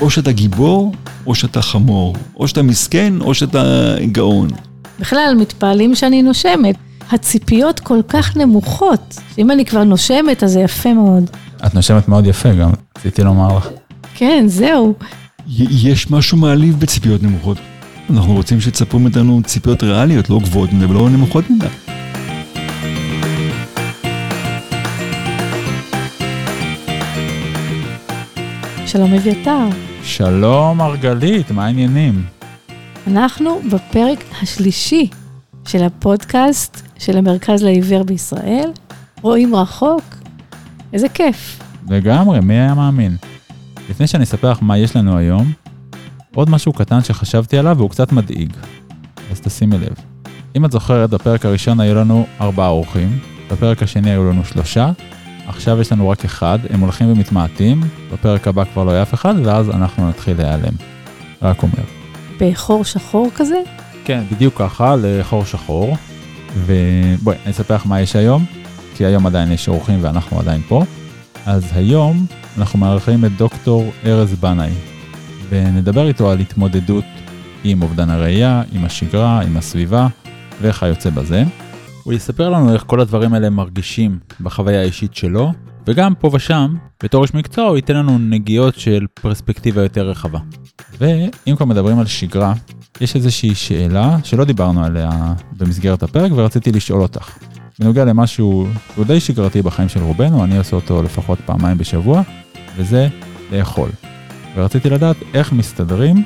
או שאתה גיבור, או שאתה חמור. או שאתה מסכן, או שאתה גאון. בכלל, מתפעלים שאני נושמת. הציפיות כל כך נמוכות, שאם אני כבר נושמת, אז זה יפה מאוד. את נושמת מאוד יפה גם, רציתי לומר לך. כן, זהו. יש משהו מעליב בציפיות נמוכות. אנחנו רוצים שתספרו מאיתנו ציפיות ריאליות, לא גבוהות מדי ולא נמוכות מדי. שלום אביתר. שלום מרגלית, מה העניינים? אנחנו בפרק השלישי של הפודקאסט של המרכז לעיוור בישראל. רואים רחוק, איזה כיף. לגמרי, מי היה מאמין? לפני שאני אספר לך מה יש לנו היום, עוד משהו קטן שחשבתי עליו והוא קצת מדאיג. אז תשימי לב. אם את זוכרת, בפרק הראשון היו לנו ארבעה אורחים, בפרק השני היו לנו שלושה, עכשיו יש לנו רק אחד, הם הולכים ומתמעטים, בפרק הבא כבר לא יהיה אף אחד, ואז אנחנו נתחיל להיעלם. רק אומר. בחור שחור כזה? כן, בדיוק ככה, לחור שחור. ובואי, אני אספר לך מה יש היום, כי היום עדיין יש אורחים ואנחנו עדיין פה. אז היום אנחנו מארחים את דוקטור ארז בנאי, ונדבר איתו על התמודדות עם אובדן הראייה, עם השגרה, עם הסביבה וכיוצא בזה. הוא יספר לנו איך כל הדברים האלה מרגישים בחוויה האישית שלו, וגם פה ושם, בתור איש מקצוע הוא ייתן לנו נגיעות של פרספקטיבה יותר רחבה. ואם כבר מדברים על שגרה, יש איזושהי שאלה שלא דיברנו עליה במסגרת הפרק ורציתי לשאול אותך. בנוגע למשהו שהוא די שגרתי בחיים של רובנו, אני עושה אותו לפחות פעמיים בשבוע, וזה לאכול. ורציתי לדעת איך מסתדרים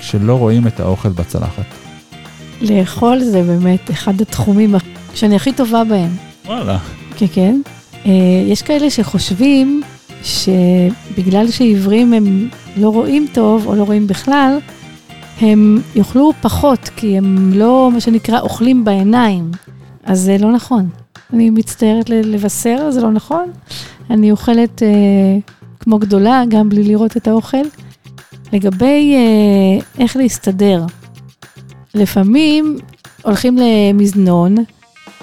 כשלא רואים את האוכל בצלחת. לאכול זה באמת אחד התחומים שאני הכי טובה בהם. וואלה. כן, כן. אה, יש כאלה שחושבים שבגלל שעיוורים הם לא רואים טוב או לא רואים בכלל, הם יאכלו פחות, כי הם לא, מה שנקרא, אוכלים בעיניים. אז זה לא נכון. אני מצטערת לבשר, זה לא נכון. אני אוכלת אה, כמו גדולה, גם בלי לראות את האוכל. לגבי אה, איך להסתדר, לפעמים הולכים למזנון,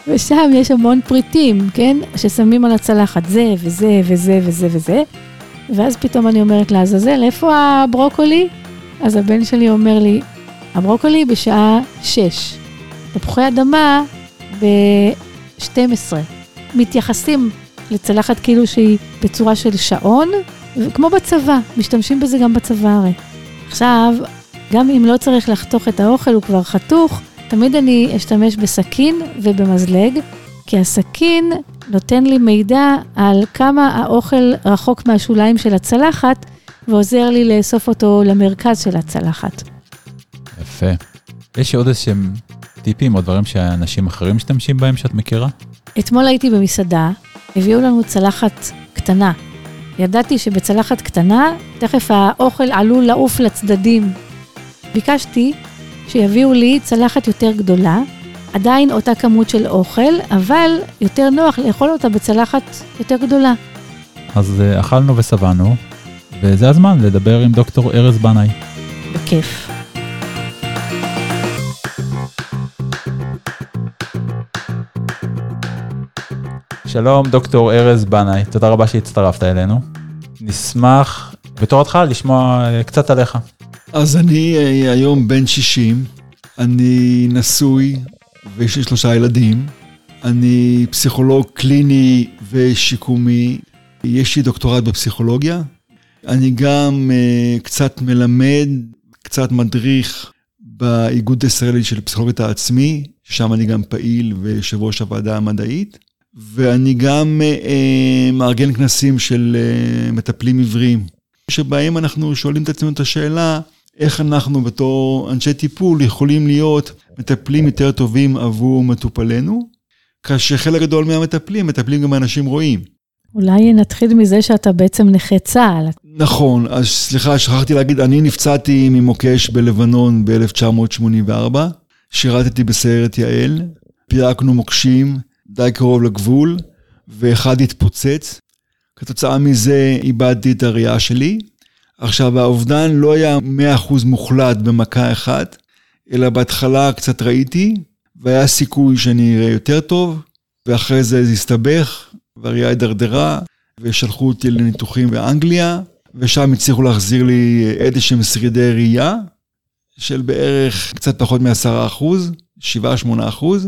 ושם יש המון פריטים, כן? ששמים על הצלחת זה וזה וזה וזה וזה, ואז פתאום אני אומרת לעזאזל, איפה הברוקולי? אז הבן שלי אומר לי, הברוקולי בשעה 6, תפוחי אדמה ב-12. מתייחסים לצלחת כאילו שהיא בצורה של שעון, כמו בצבא, משתמשים בזה גם בצבא הרי. עכשיו, גם אם לא צריך לחתוך את האוכל, הוא כבר חתוך, תמיד אני אשתמש בסכין ובמזלג, כי הסכין נותן לי מידע על כמה האוכל רחוק מהשוליים של הצלחת, ועוזר לי לאסוף אותו למרכז של הצלחת. יפה. יש עוד איזשהם טיפים או דברים שאנשים אחרים משתמשים בהם שאת מכירה? אתמול הייתי במסעדה, הביאו לנו צלחת קטנה. ידעתי שבצלחת קטנה, תכף האוכל עלול לעוף לצדדים. ביקשתי שיביאו לי צלחת יותר גדולה, עדיין אותה כמות של אוכל, אבל יותר נוח לאכול אותה בצלחת יותר גדולה. אז אה, אכלנו ושבענו, וזה הזמן לדבר עם דוקטור ארז בנאי. בכיף. שלום, דוקטור ארז בנאי, תודה רבה שהצטרפת אלינו. נשמח בתור התחלה לשמוע אה, קצת עליך. אז אני אה, היום בן 60, אני נשוי ויש לי שלושה ילדים. אני פסיכולוג קליני ושיקומי, יש לי דוקטורט בפסיכולוגיה. אני גם uh, קצת מלמד, קצת מדריך באיגוד הישראלי של פסיכולוגית העצמי, שם אני גם פעיל ויושב ראש הוועדה המדעית. ואני גם uh, מארגן כנסים של uh, מטפלים עבריים, שבהם אנחנו שואלים את עצמנו את השאלה, איך אנחנו בתור אנשי טיפול יכולים להיות מטפלים יותר טובים עבור מטופלינו, כאשר חלק גדול מהמטפלים מטפלים גם באנשים רואים. אולי נתחיל מזה שאתה בעצם נכה צה"ל. נכון, אז סליחה, שכחתי להגיד, אני נפצעתי ממוקש בלבנון ב-1984, שירתתי בסיירת יעל, פירקנו מוקשים די קרוב לגבול, ואחד התפוצץ. כתוצאה מזה איבדתי את הראייה שלי. עכשיו, האובדן לא היה 100% מוחלט במכה אחת, אלא בהתחלה קצת ראיתי, והיה סיכוי שאני אראה יותר טוב, ואחרי זה זה הסתבך, והראייה הידרדרה, ושלחו אותי לניתוחים באנגליה, ושם הצליחו להחזיר לי איזה שהם שרידי ראייה, של בערך קצת פחות מ-10 אחוז, 7-8 אחוז,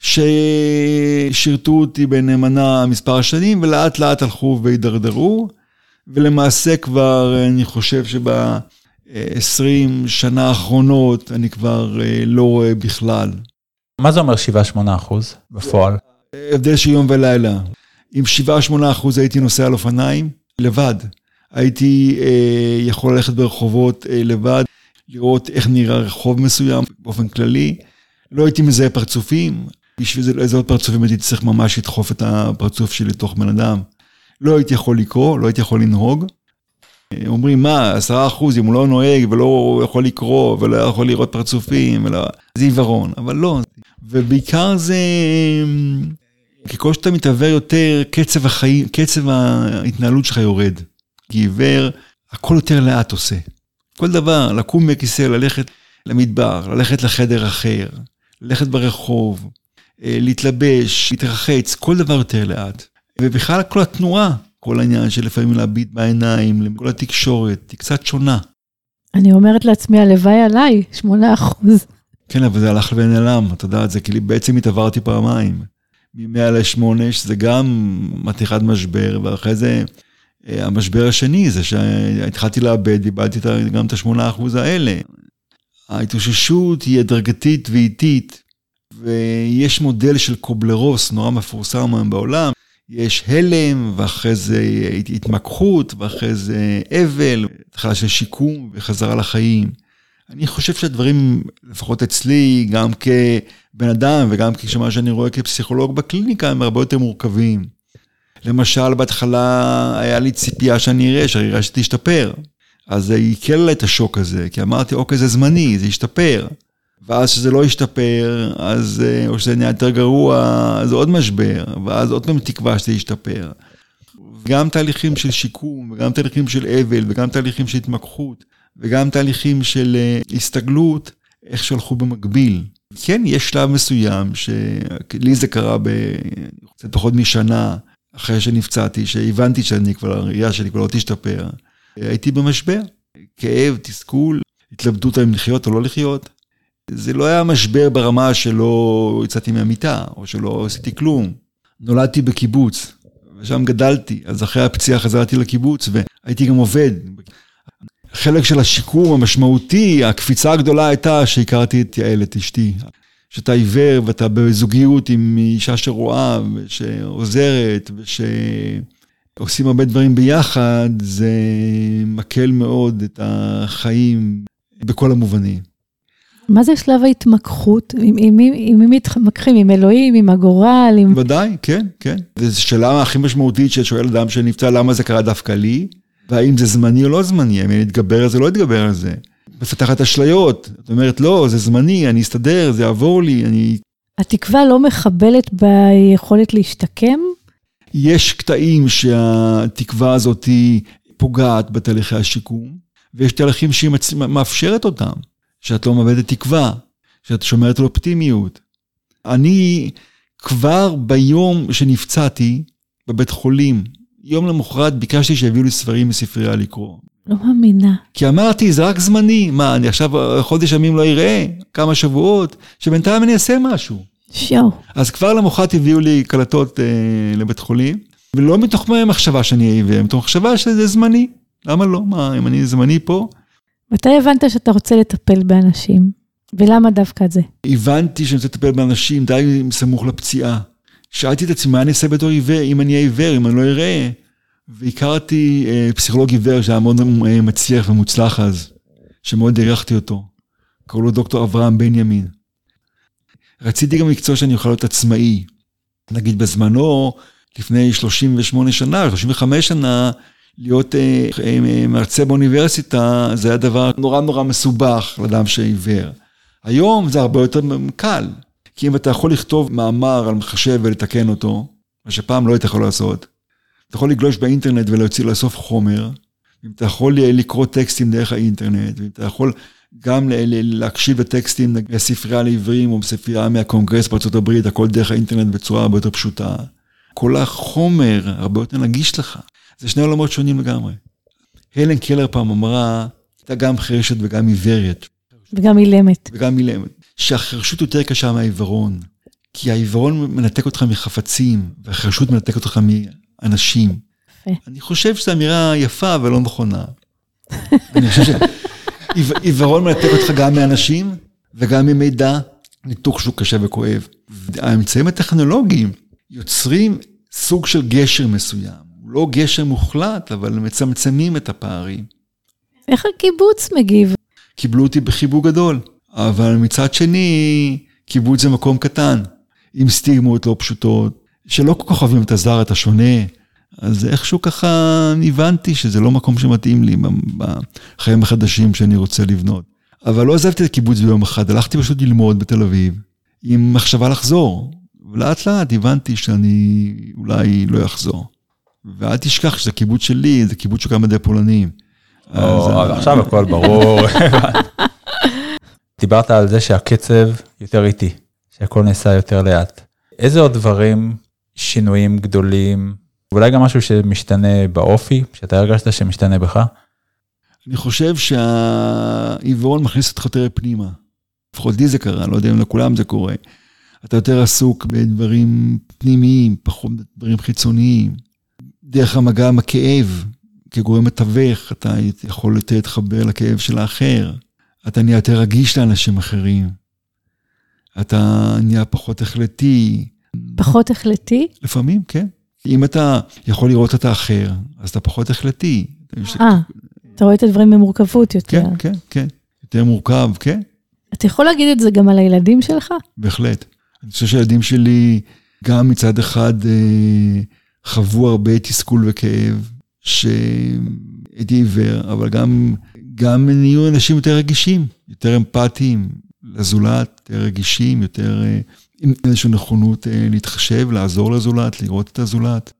ששירתו אותי בנאמנה מספר שנים, ולאט לאט הלכו והידרדרו, ולמעשה כבר, אני חושב שב-20 שנה האחרונות אני כבר אה, לא רואה בכלל. מה זה אומר 7-8 אחוז בפועל? הבדל של יום ולילה. עם 7-8 אחוז הייתי נוסע על אופניים לבד. הייתי אה, יכול ללכת ברחובות אה, לבד, לראות איך נראה רחוב מסוים באופן כללי. לא הייתי מזהה פרצופים, בשביל זה לזהות פרצופים הייתי צריך ממש לדחוף את הפרצוף שלי לתוך בן אדם. לא הייתי יכול לקרוא, לא הייתי יכול לנהוג. אומרים, מה, עשרה אחוז, אם הוא לא נוהג ולא יכול לקרוא ולא יכול לראות פרצופים, ולא... זה עיוורון, אבל לא. ובעיקר זה, ככל שאתה מתעוור יותר, קצב החיים, קצב ההתנהלות שלך יורד. כי עיוור, הכל יותר לאט עושה. כל דבר, לקום מהכיסא, ללכת למדבר, ללכת לחדר אחר, ללכת ברחוב, אה, להתלבש, להתרחץ, כל דבר יותר לאט. ובכלל כל התנועה, כל העניין של לפעמים להביט בעיניים, כל התקשורת, היא קצת שונה. אני אומרת לעצמי, הלוואי עליי, 8 אחוז. כן, אבל זה הלך ונעלם, אתה יודע, זה כאילו בעצם התעברתי פעמיים. מ-100 ל-8, שזה גם מתיחת משבר, ואחרי זה אה, המשבר השני זה שהתחלתי לאבד, איבדתי גם את ה-8% האלה. ההתאוששות היא הדרגתית ואיטית, ויש מודל של קובלרוס נורא מפורסם היום בעולם, יש הלם, ואחרי זה התמקחות, ואחרי זה אבל, התחלה של שיקום וחזרה לחיים. אני חושב שהדברים, לפחות אצלי, גם כבן אדם וגם כשמה שאני רואה כפסיכולוג בקליניקה, הם הרבה יותר מורכבים. למשל, בהתחלה היה לי ציפייה שאני אראה, שהראייה שתשתפר. אז זה עיכל את השוק הזה, כי אמרתי, אוקיי, זה זמני, זה ישתפר. ואז כשזה לא ישתפר, אז, אה, או שזה נהיה יותר גרוע, אז עוד משבר, ואז עוד פעם תקווה שזה ישתפר. גם תהליכים של שיקום, וגם תהליכים של אבל, וגם תהליכים של התמקחות, וגם תהליכים של אה, הסתגלות, איך שהלכו במקביל. כן, יש שלב מסוים, שלי זה קרה בקצת פחות משנה, אחרי שנפצעתי, שהבנתי שאני כבר, הראייה שלי כבר לא תשתפר. הייתי במשבר, כאב, תסכול, התלבטות האם לחיות או לא לחיות. זה לא היה משבר ברמה שלא יצאתי מהמיטה, או שלא עשיתי כלום. נולדתי בקיבוץ, ושם גדלתי, אז אחרי הפציעה חזרתי לקיבוץ, והייתי גם עובד. חלק של השיקום המשמעותי, הקפיצה הגדולה הייתה שהכרתי את יעל, את אשתי. שאתה עיוור ואתה בזוגיות עם אישה שרואה ושעוזרת ושעושים הרבה דברים ביחד, זה מקל מאוד את החיים בכל המובנים. מה זה שלב ההתמקחות? עם, עם, עם מי מתמקחים? עם אלוהים? עם הגורל? עם... ודאי, כן, כן. זו שאלה הכי משמעותית ששואל אדם שנפצע, למה זה קרה דווקא לי? והאם זה זמני או לא זמני? האם אני אתגבר על זה או לא אתגבר על זה? מפתחת אשליות. את אומרת, לא, זה זמני, אני אסתדר, זה יעבור לי, אני... התקווה לא מחבלת ביכולת להשתקם? יש קטעים שהתקווה הזאת פוגעת בתהליכי השיקום, ויש תהליכים שהיא מאפשרת אותם, שאת לא מאבדת תקווה, שאת שומרת על אופטימיות. אני כבר ביום שנפצעתי בבית חולים, יום למחרת ביקשתי שיביאו לי ספרים מספרייה לקרוא. לא מאמינה. כי אמרתי, זה רק זמני. מה, אני עכשיו חודש ימים לא אראה? כמה שבועות? שבינתיים אני אעשה משהו. שואו. אז כבר למחרת הביאו לי קלטות אה, לבית חולים, ולא מתוך מחשבה שאני אהיה עיוור, מתוך מחשבה שזה זמני. למה לא? מה, אם אני זמני פה? מתי הבנת שאתה רוצה לטפל באנשים? ולמה דווקא את זה? הבנתי שאני רוצה לטפל באנשים די סמוך לפציעה. שאלתי את עצמי, מה אני אעשה בתור עיוור, אם אני אהיה עיוור, אם אני לא אראה? והכרתי אה, פסיכולוג עיוור שהיה מאוד אה, מצליח ומוצלח אז, שמאוד הערכתי אותו. קראו לו דוקטור אברהם בנימין. רציתי גם מקצוע שאני אוכל להיות עצמאי. נגיד בזמנו, לפני 38 שנה, 35 שנה, להיות אה, אה, מרצה באוניברסיטה, זה היה דבר נורא נורא מסובך לאדם שעיוור. היום זה הרבה יותר קל, כי אם אתה יכול לכתוב מאמר על מחשב ולתקן אותו, מה שפעם לא היית יכול לעשות, אתה יכול לגלוש באינטרנט ולהוציא לאסוף חומר, אם אתה יכול לקרוא טקסטים דרך האינטרנט, ואם אתה יכול גם להקשיב לטקסטים בספרייה לעברים או בספרייה מהקונגרס בארצות הברית, הכל דרך האינטרנט בצורה הרבה יותר פשוטה. כל החומר הרבה יותר נגיש לך. זה שני עולמות שונים לגמרי. הלן קלר פעם אמרה, הייתה גם חרשת וגם עיוורת. וגם אילמת. וגם אילמת. שהחרשות יותר קשה מהעיוורון. כי העיוורון מנתק אותך מחפצים, והחרשות מנתק אותך מאנשים. יפה. אני חושב שזו אמירה יפה אבל לא נכונה. אני חושב שעיוורון מנתק אותך גם מאנשים וגם ממידע, ניתוק שהוא קשה וכואב. האמצעים הטכנולוגיים יוצרים סוג של גשר מסוים. לא גשר מוחלט, אבל מצמצמים את הפערים. איך הקיבוץ מגיב? קיבלו אותי בחיבוק גדול, אבל מצד שני, קיבוץ זה מקום קטן, עם סטיגמות לא פשוטות, שלא כל כך אוהבים את הזר, את השונה. אז איכשהו ככה הבנתי שזה לא מקום שמתאים לי בחיים החדשים שאני רוצה לבנות. אבל לא עזבתי את הקיבוץ ביום אחד, הלכתי פשוט ללמוד בתל אביב, עם מחשבה לחזור. ולאט לאט הבנתי שאני אולי לא אחזור. ואל תשכח שזה קיבוץ שלי, זה קיבוץ שקם בידי פולנים. או, אז עכשיו הכל ברור. דיברת על זה שהקצב יותר איטי, שהכל נעשה יותר לאט. איזה עוד דברים, שינויים גדולים, ואולי גם משהו שמשתנה באופי, שאתה הרגשת שמשתנה בך? אני חושב שהעיוורון מכניס אותך יותר פנימה. לפחות לי זה קרה, לא יודע אם לכולם זה קורה. אתה יותר עסוק בדברים פנימיים, פחות בדברים חיצוניים. דרך המגע עם הכאב, כגורם מתווך, אתה יכול יותר להתחבר לכאב של האחר. אתה נהיה יותר רגיש לאנשים אחרים. אתה נהיה פחות החלטי. פחות החלטי? לפעמים, כן. אם אתה יכול לראות את האחר, אז אתה פחות החלטי. אה, אתה רואה את הדברים במורכבות יותר. כן, כן, כן. יותר מורכב, כן. אתה יכול להגיד את זה גם על הילדים שלך? בהחלט. אני חושב שהילדים שלי, גם מצד אחד אה, חוו הרבה תסכול וכאב, שהייתי עיוור, אבל גם, גם נהיו אנשים יותר רגישים, יותר אמפתיים לזולת, יותר רגישים, יותר אה, עם איזושהי נכונות אה, להתחשב, לעזור לזולת, לראות את הזולת.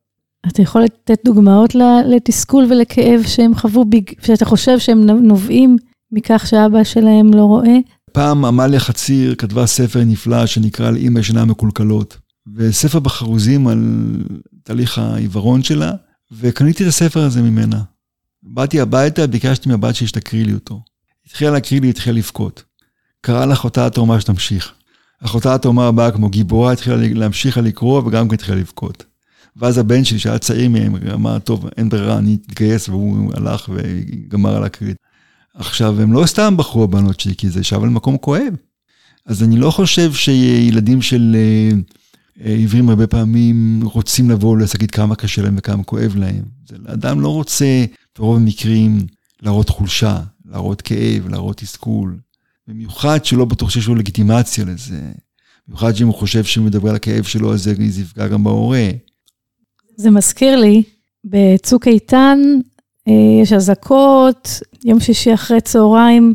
אתה יכול לתת דוגמאות לתסכול ולכאב שהם חוו, שאתה חושב שהם נובעים מכך שאבא שלהם לא רואה? פעם עמליה חציר כתבה ספר נפלא שנקרא על אימא ישנה מקולקלות, וספר בחרוזים על תהליך העיוורון שלה, וקניתי את הספר הזה ממנה. באתי הביתה, ביקשתי מהבת שלי שתקריא לי אותו. התחילה להקריא לי, התחילה לבכות. קרא לאחותה התאומה שתמשיך. אחותה התאומה הבאה כמו גיבורה, התחילה להמשיך לקרוא וגם כן התחילה לבכות. ואז הבן שלי, שהיה צעיר מהם, אמר, טוב, אין ברירה, אני אתגייס, והוא הלך וגמר על הקריא. עכשיו, הם לא סתם בחרו הבנות שלי, כי זה שב על מקום כואב. אז אני לא חושב שילדים של אה, עיוורים הרבה פעמים רוצים לבוא ולהגיד כמה קשה להם וכמה כואב להם. אדם לא רוצה, ברוב המקרים, להראות חולשה, להראות כאב, להראות תסכול. במיוחד שלא בטוח שיש לו לגיטימציה לזה. במיוחד שאם הוא חושב שהוא מדבר על הכאב שלו, אז זה יפגע גם בהורה. זה מזכיר לי, בצוק איתן אה, יש אזעקות, יום שישי אחרי צהריים,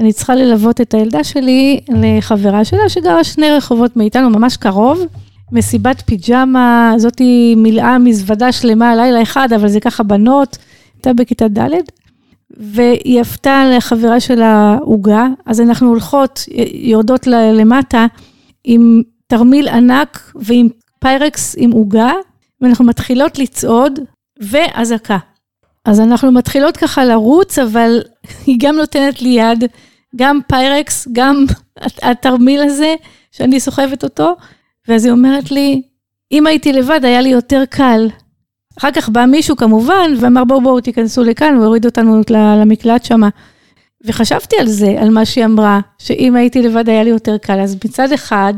אני צריכה ללוות את הילדה שלי לחברה שלה שגרה שני רחובות מאיתנו, ממש קרוב. מסיבת פיג'מה, זאתי מילאה מזוודה שלמה לילה אחד, אבל זה ככה בנות, הייתה בכיתה ד', והיא עפתה לחברה שלה עוגה, אז אנחנו הולכות, יורדות למטה עם תרמיל ענק ועם פיירקס עם עוגה, ואנחנו מתחילות לצעוד, ואזעקה. אז אנחנו מתחילות ככה לרוץ, אבל היא גם נותנת לי יד, גם פיירקס, גם התרמיל הזה, שאני סוחבת אותו, ואז היא אומרת לי, אם הייתי לבד, היה לי יותר קל. אחר כך בא מישהו כמובן, ואמר בואו בואו תיכנסו לכאן, והוריד אותנו למקלט שמה. וחשבתי על זה, על מה שהיא אמרה, שאם הייתי לבד היה לי יותר קל. אז מצד אחד,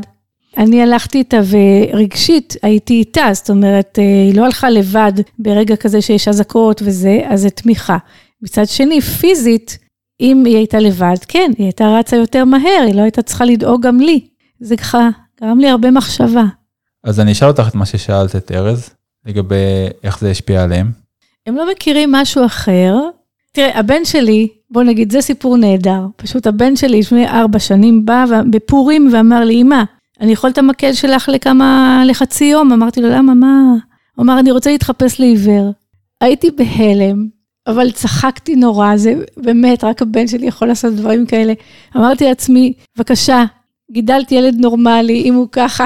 אני הלכתי איתה ורגשית הייתי איתה, זאת אומרת, אה, היא לא הלכה לבד ברגע כזה שיש אזעקות וזה, אז זה תמיכה. מצד שני, פיזית, אם היא הייתה לבד, כן, היא הייתה רצה יותר מהר, היא לא הייתה צריכה לדאוג גם לי. זה ככה גרם לי הרבה מחשבה. אז אני אשאל אותך את מה ששאלת את ארז, לגבי איך זה השפיע עליהם. הם לא מכירים משהו אחר. תראה, הבן שלי, בוא נגיד, זה סיפור נהדר. פשוט הבן שלי לפני ארבע שנים בא בפורים ואמר לי, אמא, אני יכול את המקל שלך לכמה, לחצי יום? אמרתי לו, למה, מה? הוא אמר, אני רוצה להתחפש לעיוור. הייתי בהלם, אבל צחקתי נורא, זה באמת, רק הבן שלי יכול לעשות דברים כאלה. אמרתי לעצמי, בבקשה, גידלתי ילד נורמלי, אם הוא ככה.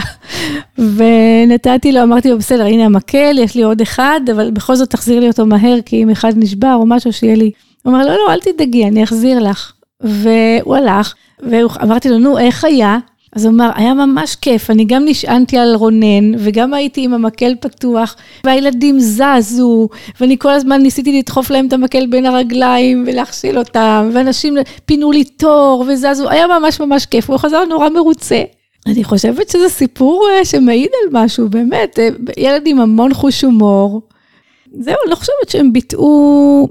ונתתי לו, אמרתי לו, בסדר, הנה המקל, יש לי עוד אחד, אבל בכל זאת תחזיר לי אותו מהר, כי אם אחד נשבר או משהו, שיהיה לי. הוא אמר, לא, לא, אל תדאגי, אני אחזיר לך. והוא הלך, ואמרתי לו, נו, איך היה? אז הוא אמר, היה ממש כיף, אני גם נשענתי על רונן, וגם הייתי עם המקל פתוח, והילדים זזו, ואני כל הזמן ניסיתי לדחוף להם את המקל בין הרגליים ולהכשיל אותם, ואנשים פינו לי תור וזזו, היה ממש ממש כיף, הוא חזר נורא מרוצה. אני חושבת שזה סיפור אה, שמעיד על משהו, באמת, אה, ילד עם המון חוש הומור. זהו, אני לא חושבת שהם ביטאו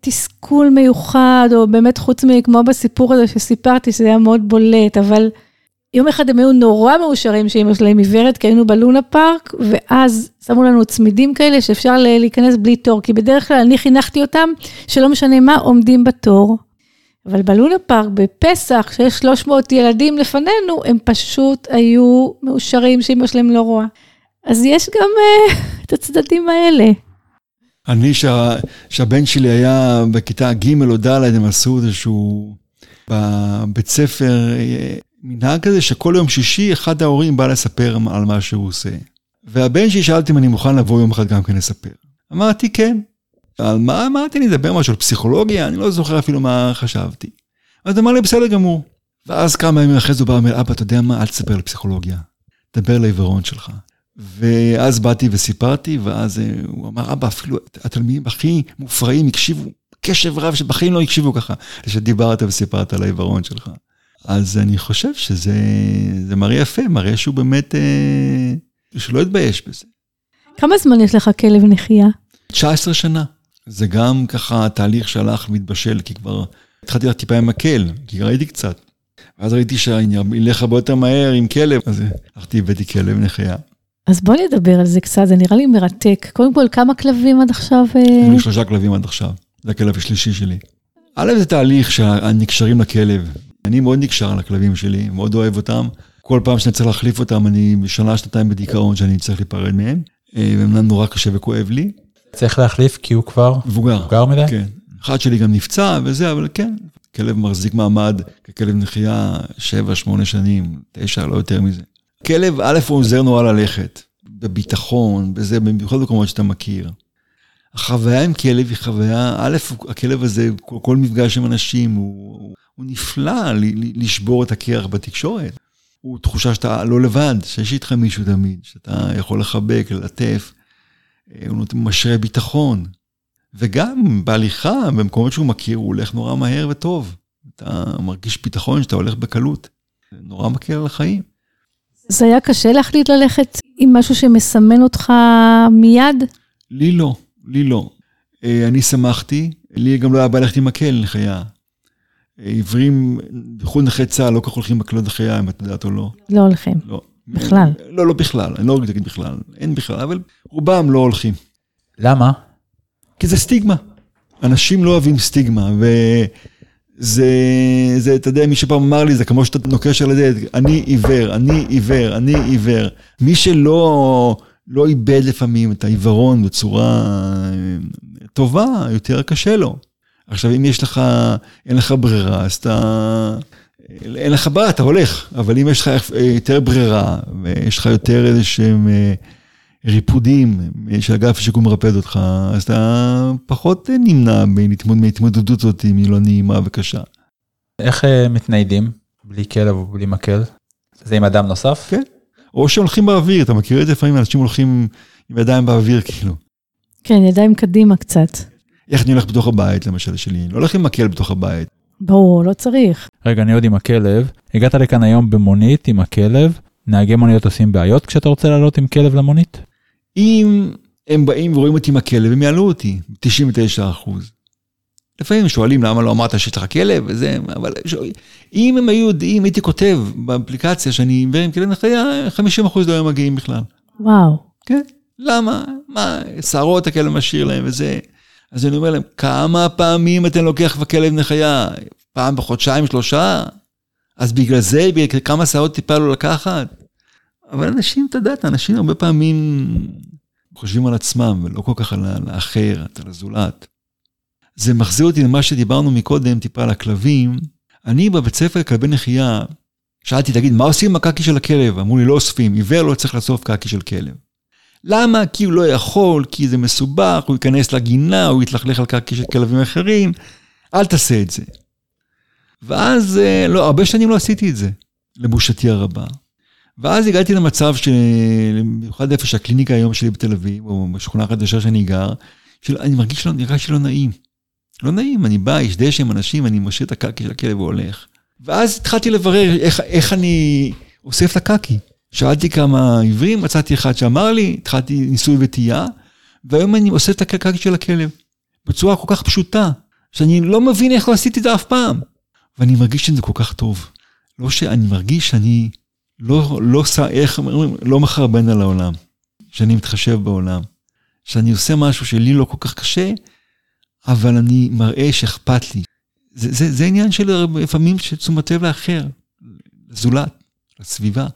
תסכול מיוחד, או באמת חוץ מכמו בסיפור הזה שסיפרתי, שזה היה מאוד בולט, אבל... יום אחד הם היו נורא מאושרים שאימא שלהם עיוורת, כי היינו בלונה פארק, ואז שמו לנו צמידים כאלה שאפשר להיכנס בלי תור, כי בדרך כלל אני חינכתי אותם, שלא משנה מה, עומדים בתור. אבל בלונה פארק, בפסח, שיש 300 ילדים לפנינו, הם פשוט היו מאושרים שאימא שלהם לא רואה. אז יש גם uh, את הצדדים האלה. אני, שהבן שלי היה בכיתה ג' או ד', הם עשו איזשהו, בבית ספר, אה, מנהג כזה שכל יום שישי אחד ההורים בא לספר על מה שהוא עושה. והבן שלי שאלתי אם אני מוכן לבוא יום אחד גם כן לספר. אמרתי כן. על מה אמרתי לדבר משהו על פסיכולוגיה? אני לא זוכר אפילו מה חשבתי. אז אמר לי בסדר גמור. ואז כמה ימים אחרי זה הוא בא ואומר, אבא, אתה יודע מה? אל תספר על פסיכולוגיה. דבר על העיוורון שלך. ואז באתי וסיפרתי, ואז אה, הוא אמר, אבא, אפילו התלמידים הכי מופרעים הקשיבו קשב רב שבחיים לא הקשיבו ככה, שדיברת וסיפרת על העיוורון שלך. אז אני חושב שזה מראה יפה, מראה שהוא באמת, אה, שלא התבייש בזה. כמה זמן יש לך כלב נחייה? 19 שנה. זה גם ככה תהליך שהלך והתבשל, כי כבר התחלתי לך טיפה עם מקל, כי ראיתי קצת. ואז ראיתי שאני אלך הרבה יותר מהר עם כלב, אז הלכתי הבאתי כלב נחייה. אז בוא נדבר על זה קצת, זה נראה לי מרתק. קודם כל, כמה כלבים עד עכשיו? אה? היו לי שלושה כלבים עד עכשיו, זה הכלב השלישי שלי. א', זה תהליך שנקשרים לכלב. אני מאוד נקשר לכלבים שלי, מאוד אוהב אותם. כל פעם שאני צריך להחליף אותם, אני שנה, שנתיים בדיכאון שאני צריך להיפרד מהם. אה, והם נורא קשה וכואב לי. צריך להחליף כי הוא כבר מבוגר. מבוגר מדי? כן. אחד שלי גם נפצע וזה, אבל כן, כלב מחזיק מעמד ככלב נחייה 7-8 שנים, 9, לא יותר מזה. כלב, א', הוא עוזר נורא ללכת, בביטחון, בזה, במיוחד במקומות שאתה מכיר. החוויה עם כלב היא חוויה, א', הכלב הזה, כל, כל מפגש עם אנשים, הוא, הוא נפלא לשבור את הקרח בתקשורת. הוא תחושה שאתה לא לבד, שיש איתך מישהו תמיד, שאתה יכול לחבק, ללטף, אה, הוא משרה ביטחון. וגם בהליכה, במקומות שהוא מכיר, הוא הולך נורא מהר וטוב. אתה מרגיש ביטחון שאתה הולך בקלות. זה נורא מקל על החיים. זה היה קשה להחליט ללכת עם משהו שמסמן אותך מיד? לי לא, לי לא. אה, אני שמחתי, לי גם לא היה בא ללכת עם מקל לחיה. עיוורים, בייחוד נכי צה"ל, לא כל כך הולכים בקלות החיה, אם את יודעת או לא. לא הולכים. לא. בכלל. לא, לא בכלל, אני לא רוצה להגיד בכלל, אין בכלל, אבל רובם לא הולכים. למה? כי זה סטיגמה. אנשים לא אוהבים סטיגמה, וזה, זה, אתה יודע, מי שפעם אמר לי, זה כמו שאתה נוקש על הדלת, אני עיוור, אני עיוור, אני עיוור. מי שלא לא איבד לפעמים את העיוורון בצורה טובה, יותר קשה לו. עכשיו, אם יש לך, אין לך ברירה, אז אתה... אין לך בעיה, אתה הולך, אבל אם יש לך יותר ברירה, ויש לך יותר איזה שהם אה, ריפודים שאגף השיקום מרפד אותך, אז אתה פחות נמנע מהתמודדות הזאת, אם היא לא נעימה וקשה. איך אה, מתניידים בלי כלב או בלי מקל? זה עם אדם נוסף? כן. או שהולכים באוויר, אתה מכיר את זה לפעמים, אנשים הולכים עם ידיים באוויר, כאילו. כן, ידיים קדימה קצת. איך אני הולך בתוך הבית, למשל, שלי? לא הולך עם מקל בתוך הבית. ברור, לא צריך. רגע, אני עוד עם הכלב. הגעת לכאן היום במונית עם הכלב. נהגי מוניות עושים בעיות כשאתה רוצה לעלות עם כלב למונית? אם הם באים ורואים אותי עם הכלב, הם יעלו אותי, 99 אחוז. לפעמים שואלים למה לא אמרת שיש לך כלב וזה, אבל אם הם היו יודעים, הייתי כותב באפליקציה שאני עיוור עם כלב נחיה, 50 אחוז לא היו מגיעים בכלל. וואו. כן, למה? מה, שערות הכלב משאיר להם וזה. אז אני אומר להם, כמה פעמים אתם לוקח בכלב נחיה? פעם בחודשיים, שלושה? אז בגלל זה, בגלל כמה שערות טיפה לא לקחת? אבל אנשים, אתה יודע, אנשים הרבה פעמים חושבים על עצמם, ולא כל כך על האחר, על הזולת. זה מחזיר אותי למה שדיברנו מקודם, טיפה על הכלבים. אני בבית ספר לכלבי נחייה, שאלתי, תגיד, מה עושים עם הקקי של הכלב? אמרו לי, לא אוספים, עיוור לא צריך לאסוף קקי של כלב. למה? כי הוא לא יכול, כי זה מסובך, הוא ייכנס לגינה, הוא יתלכלך על קקי של כלבים אחרים, אל תעשה את זה. ואז, אה, לא, הרבה שנים לא עשיתי את זה, לבושתי הרבה. ואז הגעתי למצב במיוחד איפה שהקליניקה היום שלי בתל אביב, או בשכונה החדשה שאני גר, שאני מרגיש שלא, נראה שלא נעים. לא נעים, אני בא, יש דשא עם אנשים, אני משאיר את הקקי של הכלב והולך. ואז התחלתי לברר איך, איך אני אוסף את הקקי. שאלתי כמה עיוורים, מצאתי אחד שאמר לי, התחלתי ניסוי וטעייה, והיום אני אוסף את הקקי של הכלב. בצורה כל כך פשוטה, שאני לא מבין איך לא עשיתי את זה אף פעם. ואני מרגיש שזה כל כך טוב. לא שאני מרגיש שאני לא, לא, איך אומרים, לא מחרבן על העולם, שאני מתחשב בעולם, שאני עושה משהו שלי לא כל כך קשה, אבל אני מראה שאכפת לי. זה, זה, זה עניין של לפעמים של תשומת לב לאחר, לזולת, לסביבה.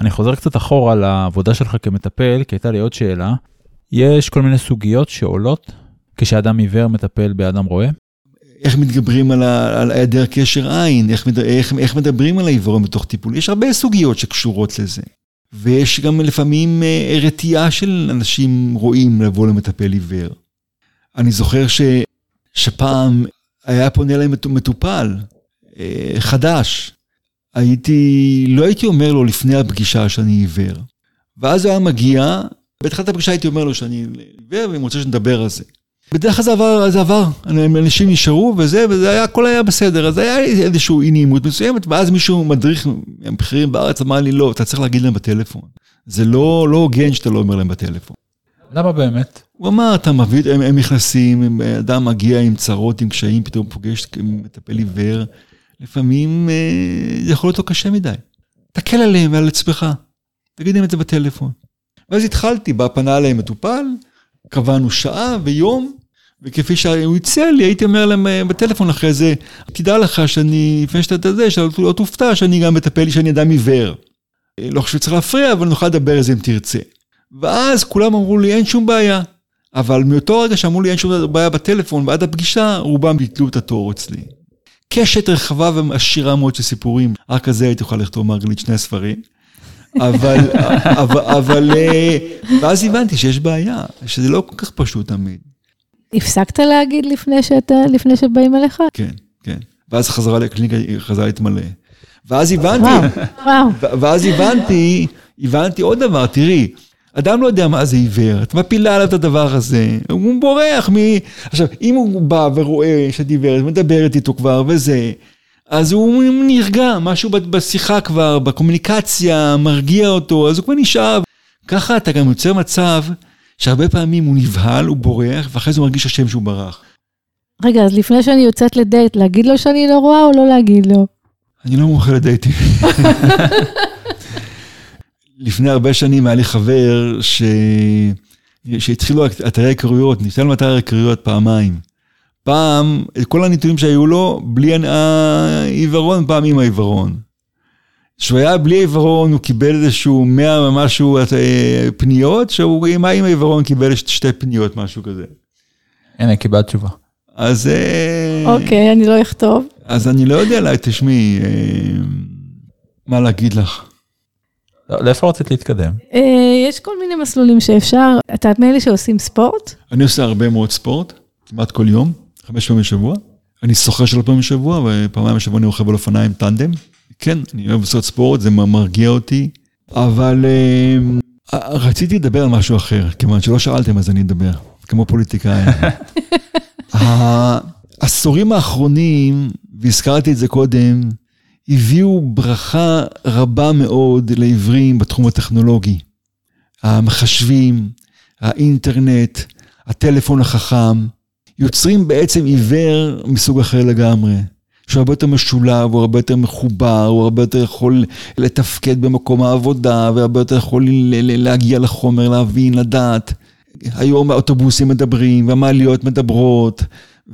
אני חוזר קצת אחורה לעבודה שלך כמטפל, כי הייתה לי עוד שאלה. יש כל מיני סוגיות שעולות כשאדם עיוור מטפל באדם רואה? איך מתגברים על, על היעדר קשר עין, איך, איך, איך מדברים על העיוורון בתוך טיפול. יש הרבה סוגיות שקשורות לזה. ויש גם לפעמים אה, רתיעה של אנשים רואים לבוא למטפל עיוור. אני זוכר ש, שפעם היה פונה אליי מטופל אה, חדש. הייתי, לא הייתי אומר לו לפני הפגישה שאני עיוור. ואז הוא היה מגיע, בתחילת הפגישה הייתי אומר לו שאני עיוור ואני רוצה שנדבר על זה. בדרך כלל זה עבר, זה עבר, אנשים נשארו וזה, וזה היה, הכל היה בסדר, אז היה איזושהי אי נעימות מסוימת, ואז מישהו מדריך, הם בכירים בארץ, אמר לי, לא, אתה צריך להגיד להם בטלפון. זה לא, לא הוגן שאתה לא אומר להם בטלפון. למה באמת? הוא אמר, אתה מביא, הם, הם נכנסים, אדם מגיע עם צרות, עם קשיים, פתאום פוגש מטפל עיוור, לפעמים אה, זה יכול להיות לו קשה מדי. תקל עליהם ועל עצמך, תגיד להם את זה בטלפון. ואז התחלתי, בא פנה אליהם מטופל, קבענו שעה ויום, וכפי שהוא הציע לי, הייתי אומר להם אה, בטלפון אחרי זה, תדע לך שאני, לפני שאתה יודע, שלא תופתע שאני גם מטפל שאני אדם עיוור. אה, לא חושב שצריך להפריע, אבל נוכל לדבר על זה אם תרצה. ואז כולם אמרו לי, אין שום בעיה. אבל מאותו רגע שאמרו לי אין שום בעיה בטלפון, ועד הפגישה, רובם ביטלו את התור אצלי. קשת רחבה ועשירה מאוד של סיפורים, רק על זה הייתי יכול לכתוב מרגלית שני ספרים. אבל, אבל, אבל, אה, ואז הבנתי שיש בעיה, שזה לא כל כך פשוט תמיד. הפסקת להגיד לפני שאתה, לפני שבאים אליך? כן, כן. ואז חזרה לקליניקה, חזרה להתמלא. ואז הבנתי. ואז הבנתי, הבנתי עוד דבר, תראי, אדם לא יודע מה זה עיוור, את מפילה עליו את הדבר הזה, הוא בורח מ... עכשיו, אם הוא בא ורואה שאת עיוורת, מדברת איתו כבר וזה, אז הוא נרגע, משהו בשיחה כבר, בקומוניקציה, מרגיע אותו, אז הוא כבר נשאר. ככה אתה גם יוצר מצב שהרבה פעמים הוא נבהל, הוא בורח, ואחרי זה הוא מרגיש אשם שהוא ברח. רגע, אז לפני שאני יוצאת לדייט, להגיד לו שאני לא רואה או לא להגיד לו? אני לא מומחה לדייטים. לפני הרבה שנים היה לי חבר ש... שהתחילו אתרי היכרויות, ניתן לו אתרי היכרויות פעמיים. פעם, כל הנתונים שהיו לו, בלי העיוורון, פעם עם העיוורון. כשהוא היה בלי עיוורון, הוא קיבל איזשהו 100 ומשהו אה, פניות, שהוא עם העיוורון קיבל שתי פניות, משהו כזה. הנה, קיבלת תשובה. אז... אה, אוקיי, אני לא אכתוב. אז אני לא יודע, תשמעי, אה, מה להגיד לך. לא, לאיפה רצית להתקדם? יש כל מיני מסלולים שאפשר. אתה מאלה שעושים ספורט? אני עושה הרבה מאוד ספורט, כמעט כל יום. חמש פעמים בשבוע. אני שוחה שלוש פעמים בשבוע, ופעמיים בשבוע אני רוכב על אופניים טנדם. כן, אני אוהב לעשות ספורט, זה מרגיע אותי, אבל uh, רציתי לדבר על משהו אחר, כיוון שלא שאלתם אז אני אדבר, כמו פוליטיקאי. העשורים האחרונים, והזכרתי את זה קודם, הביאו ברכה רבה מאוד לעיוורים בתחום הטכנולוגי. המחשבים, האינטרנט, הטלפון החכם. יוצרים בעצם עיוור מסוג אחר לגמרי. שהוא הרבה יותר משולב, הוא הרבה יותר מחובר, הוא הרבה יותר יכול לתפקד במקום העבודה, והרבה יותר יכול להגיע לחומר, להבין, לדעת. היום האוטובוסים מדברים, והמעליות מדברות.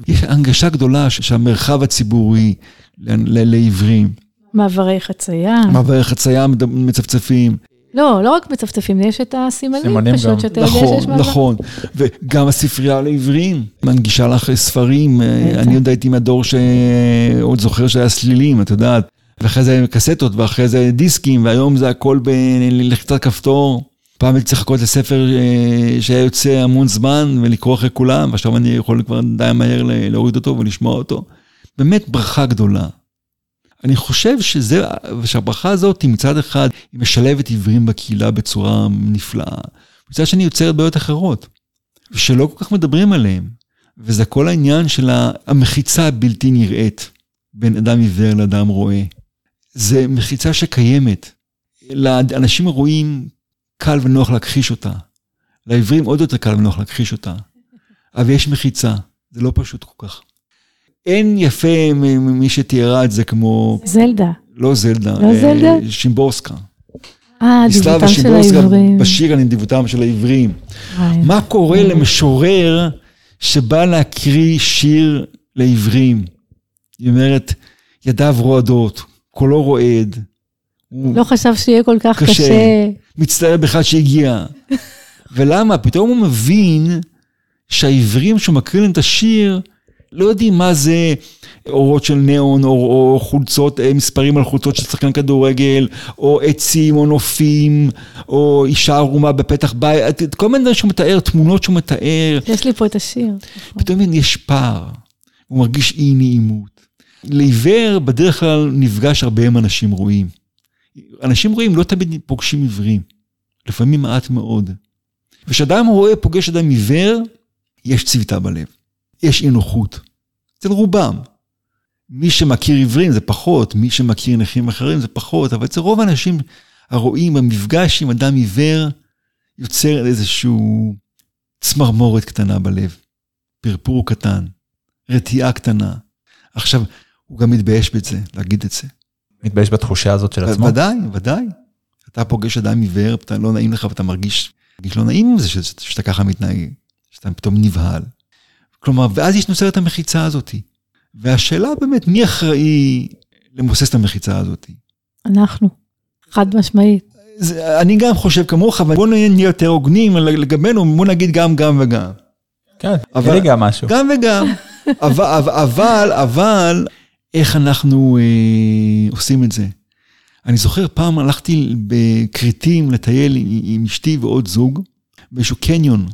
יש הנגשה גדולה שהמרחב הציבורי לעיוורים. מעברי חצייה. מעברי חצייה מצפצפים. לא, לא רק מצפצפים, יש את הסימנים פשוט, שאתה יודע נכון, שיש מעבר. נכון, נכון. וגם הספרייה לעבריים, מנגישה לך ספרים. אני עוד הייתי מהדור שעוד זוכר שהיה סלילים, את יודעת. ואחרי זה קסטות, ואחרי זה דיסקים, והיום זה הכל בלחיצת כפתור. פעם הייתי צריך לחכות לספר אה, שהיה יוצא המון זמן ולקרוא אחרי כולם, ועכשיו אני יכול כבר די מהר להוריד אותו ולשמוע אותו. באמת ברכה גדולה. אני חושב שזה, שהברכה הזאת מצד אחד היא משלבת עיוורים בקהילה בצורה נפלאה. מצד שני יוצרת בעיות אחרות, שלא כל כך מדברים עליהן. וזה כל העניין של המחיצה הבלתי נראית בין אדם עיוור לאדם רואה. זה מחיצה שקיימת. לאנשים הרואים קל ונוח להכחיש אותה. לעיוורים עוד יותר קל ונוח להכחיש אותה. אבל יש מחיצה, זה לא פשוט כל כך. אין יפה ממי שתיארה את זה כמו... זלדה. לא זלדה. לא אה, זלדה? שימבורסקה. אה, דיוותם של העברים. בשיר על דיוותם של העברים. מה קורה למשורר שבא להקריא שיר לעברים? היא אומרת, ידיו רועדות, קולו רועד. לא חשב שיהיה כל כך קשה. מצטער בכלל שהגיע. ולמה? פתאום הוא מבין שהעברים שהוא מקריא להם את השיר, לא יודעים מה זה אורות של ניאון, או, או חולצות, אה, מספרים על חולצות של שחקן כדורגל, או עצים, או נופים, או אישה ערומה בפתח בית, כל מיני דברים שהוא מתאר, תמונות שהוא מתאר. יש לי פה את השיר. פתאום יש פער, הוא מרגיש אי נעימות. לעיוור בדרך כלל נפגש הרבה עם אנשים רואים. אנשים רואים לא תמיד פוגשים עיוורים, לפעמים מעט מאוד. וכשאדם רואה פוגש אדם עיוור, יש צביטה בלב. יש אי נוחות. אצל רובם. מי שמכיר עיוורים זה פחות, מי שמכיר נכים אחרים זה פחות, אבל אצל רוב האנשים הרואים במפגש עם אדם עיוור, יוצר איזשהו צמרמורת קטנה בלב, פרפור קטן, רתיעה קטנה. עכשיו, הוא גם מתבייש בזה, להגיד את זה. מתבייש בתחושה הזאת של עצמו? ודאי, ודאי. אתה פוגש אדם עיוור, אתה לא נעים לך ואתה מרגיש, מרגיש לא נעים עם זה שאתה ככה מתנהג, שאתה פתאום נבהל. כלומר, ואז יש נוצרת המחיצה הזאת. והשאלה באמת, מי אחראי למוסס את המחיצה הזאת? אנחנו, חד משמעית. זה, אני גם חושב כמוך, אבל בוא נהיה יותר הוגנים לגבינו, בוא נגיד גם, גם וגם. כן, אבל, גם משהו. גם וגם. אבל, אבל, אבל, איך אנחנו אה, עושים את זה? אני זוכר פעם הלכתי בכריתים לטייל עם אשתי ועוד זוג, באיזשהו קניון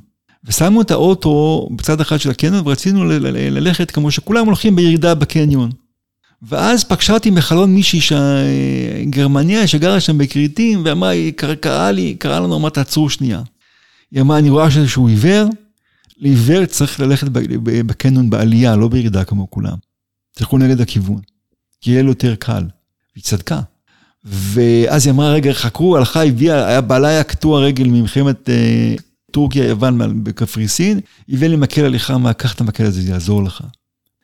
ושמנו את האוטו בצד אחד של הקניון ורצינו ללכת כמו שכולם הולכים בירידה בקניון. ואז פגשה אותי מחלון מישהי גרמניה שגרה שם בכריתים ואמרה, היא קראה לי, קראה לנו, אמרה תעצרו שנייה. היא אמרה, אני רואה שהוא עיוור, לעיוור צריך ללכת בקניון בעלייה, לא בירידה כמו כולם. תלכו נגד הכיוון, כי יהיה לו יותר קל. והיא צדקה. ואז היא אמרה, רגע, חכו, הלכה, הביאה, בעלה היה קטוע רגל ממלחמת אה, טורקיה, יוון, בקפריסין, הביא לי מקל הליכה, מה, קח את המקל הזה, זה יעזור לך.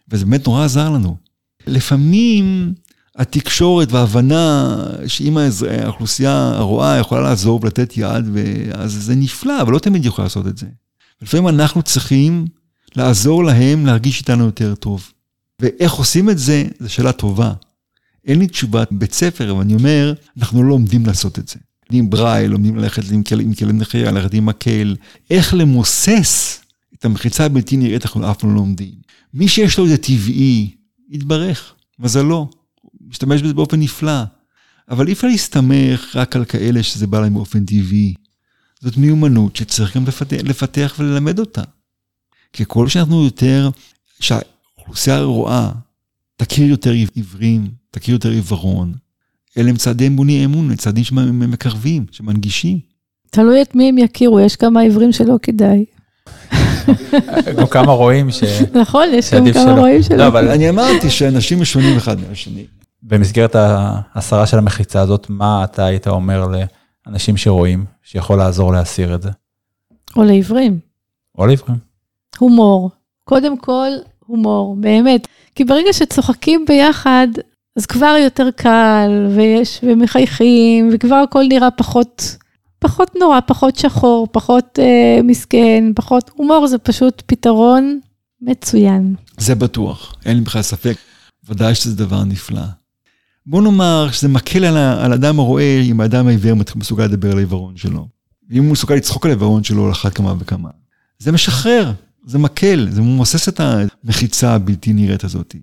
וזה באמת נורא עזר לנו. לפעמים התקשורת וההבנה שאם האוכלוסייה הרואה יכולה לעזור ולתת יד, אז זה נפלא, אבל לא תמיד יכולה לעשות את זה. לפעמים אנחנו צריכים לעזור להם להרגיש איתנו יותר טוב. ואיך עושים את זה, זו שאלה טובה. אין לי תשובת בית ספר, אבל אני אומר, אנחנו לא לומדים לעשות את זה. לומדים ברייל, לומדים ללכת עם כלב נחייה, ללכת עם מקל. איך למוסס את המחיצה הבלתי נראית, אנחנו אף פעם לא לומדים. מי שיש לו את זה טבעי, יתברך, מזלו, משתמש בזה באופן נפלא. אבל אי אפשר להסתמך רק על כאלה שזה בא להם באופן טבעי. זאת מיומנות שצריך גם לפתח, לפתח וללמד אותה. ככל שאנחנו יותר, שהאוכלוסייה רואה, תכיר יותר עיוורים, תכיר יותר עיוורון, אלה הם צעדי אמוני אמון, צעדים שמקרבים, שמנגישים. תלוי את מי הם יכירו, יש כמה עיוורים שלא כדאי. גם כמה רואים ש... נכון, יש גם כמה רואים שלא. לא, אבל אני אמרתי שאנשים משונים אחד מהשני. במסגרת ההסרה של המחיצה הזאת, מה אתה היית אומר לאנשים שרואים, שיכול לעזור להסיר את זה? או לעיוורים. או לעיוורים. הומור. קודם כל, הומור, באמת. כי ברגע שצוחקים ביחד, אז כבר יותר קל, ויש, ומחייכים, וכבר הכל נראה פחות, פחות נורא, פחות שחור, פחות אה, מסכן, פחות הומור, זה פשוט פתרון מצוין. זה בטוח, אין לי בכלל ספק. ודאי שזה דבר נפלא. בוא נאמר שזה מקל על, על אדם הרואה אם האדם העיוור מסוגל לדבר על העיוורון שלו. ואם הוא מסוגל לצחוק על העיוורון שלו על אחת כמה וכמה. זה משחרר, זה מקל, זה ממוסס את המחיצה הבלתי נראית הזאת.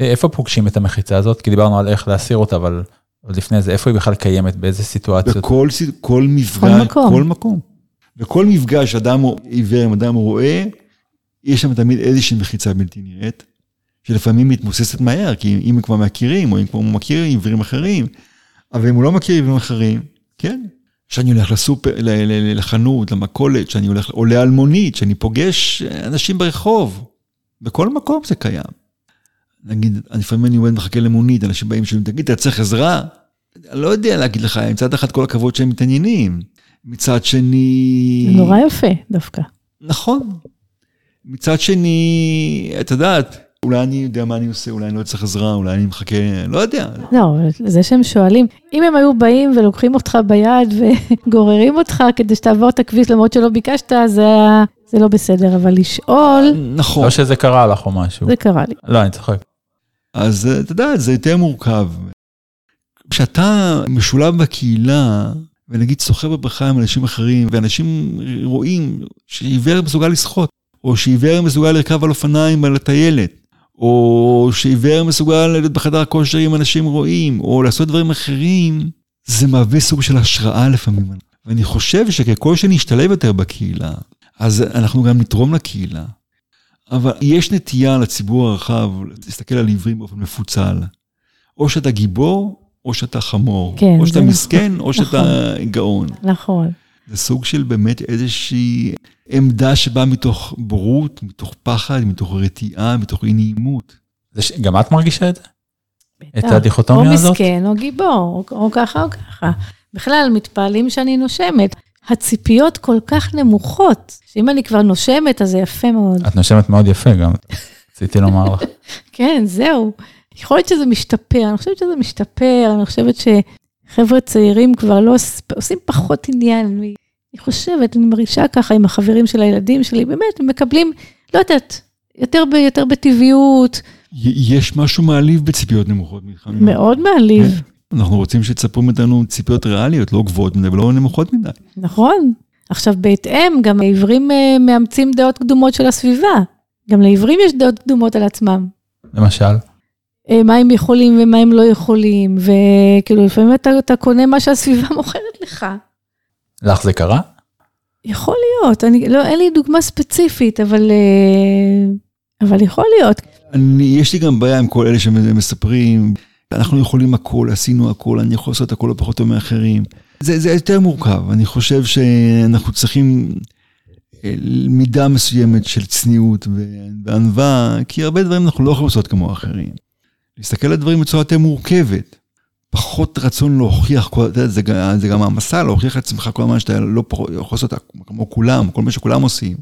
איפה פוגשים את המחיצה הזאת? כי דיברנו על איך להסיר אותה, אבל עוד לפני זה, איפה היא בכלל קיימת? באיזה סיטואציות? בכל ס- כל מפגש, כל מקום. כל מקום. בכל מפגש אדם עיוור עם אדם רואה, יש שם תמיד איזושהי מחיצה בלתי נראית, שלפעמים מתמוססת מהר, כי אם הם כבר מכירים, או אם כבר הוא מכיר עיוורים אחרים, אבל אם הוא לא מכיר עיוורים אחרים, כן. כשאני הולך לסופר, לחנות, למכולת, כשאני הולך, עולה על מונית, כשאני פוגש אנשים ברחוב, בכל מקום זה קיים. נגיד, לפעמים אני עומד מחכה למונית, אנשים באים שואלים, תגיד, אתה צריך עזרה? אני לא יודע להגיד לך, מצד אחד כל הכבוד שהם מתעניינים, מצד שני... זה נורא יפה דווקא. נכון. מצד שני, את יודעת, אולי אני יודע מה אני עושה, אולי אני לא צריך עזרה, אולי אני מחכה, לא יודע. לא, זה שהם שואלים, אם הם היו באים ולוקחים אותך ביד וגוררים אותך כדי שתעבור את הכביש למרות שלא ביקשת, זה, היה- זה לא בסדר, אבל לשאול, נכון. לא שזה קרה לך או משהו. זה קרה לי. לא, אני צוחק. אז אה, אתה יודע, זה יותר מורכב. כשאתה משולב בקהילה, ונגיד סוחר בברכה עם אנשים אחרים, ואנשים רואים שעיוור מסוגל לשחות, או שעיוור מסוגל לרכב על אופניים על הטיילת, או שעיוור מסוגל להיות בחדר הכושר עם אנשים רואים, או לעשות דברים אחרים, זה מהווה סוג של השראה לפעמים. ואני חושב שככל שנשתלב יותר בקהילה, אז אנחנו גם נתרום לקהילה. אבל יש נטייה לציבור הרחב להסתכל על עיוורים באופן מפוצל. או שאתה גיבור, או שאתה חמור. כן, או שאתה זה מסכן, או שאתה גאון. נכון. זה סוג של באמת איזושהי עמדה שבאה מתוך בורות, מתוך פחד, מתוך רתיעה, מתוך אי נעימות. זה ש- גם את מרגישה את זה? את. הדיכוטומיה הזאת? או מסכן או גיבור, או, או ככה או ככה. בכלל, מתפעלים שאני נושמת. הציפיות כל כך נמוכות, שאם אני כבר נושמת, אז זה יפה מאוד. את נושמת מאוד יפה גם, רציתי לומר לך. כן, זהו. יכול להיות שזה משתפר, אני חושבת שזה משתפר, אני חושבת שחבר'ה צעירים כבר לא עוש- עושים פחות עניין. אני חושבת, אני מרגישה ככה עם החברים של הילדים שלי, באמת, הם מקבלים, לא יודעת, יותר, ב, יותר בטבעיות, יש משהו מעליב בציפיות נמוכות ממך. מאוד מעליב, אנחנו רוצים שתצפו מאיתנו ציפיות ריאליות, לא גבוהות מדי ולא נמוכות מדי. נכון. עכשיו, בהתאם, גם העיוורים אה, מאמצים דעות קדומות של הסביבה. גם לעיוורים יש דעות קדומות על עצמם. למשל, אה, מה הם יכולים ומה הם לא יכולים, וכאילו, לפעמים אתה, אתה קונה מה שהסביבה מוכרת לך. לך זה קרה? יכול להיות, אני, לא, אין לי דוגמה ספציפית, אבל, אה, אבל יכול להיות. אני, יש לי גם בעיה עם כל אלה שמספרים, אנחנו יכולים הכל, עשינו הכל, אני יכול לעשות הכל לא פחות טוב מאחרים. זה, זה יותר מורכב, אני חושב שאנחנו צריכים אה, מידה מסוימת של צניעות וענווה, כי הרבה דברים אנחנו לא יכולים לעשות כמו האחרים. להסתכל על הדברים בצורה יותר מורכבת. פחות רצון להוכיח, זה, גם- זה גם המסע, להוכיח לעצמך כל הזמן שאתה לא פחות, יכול לעשות כמו כולם, כל מה שכולם עושים.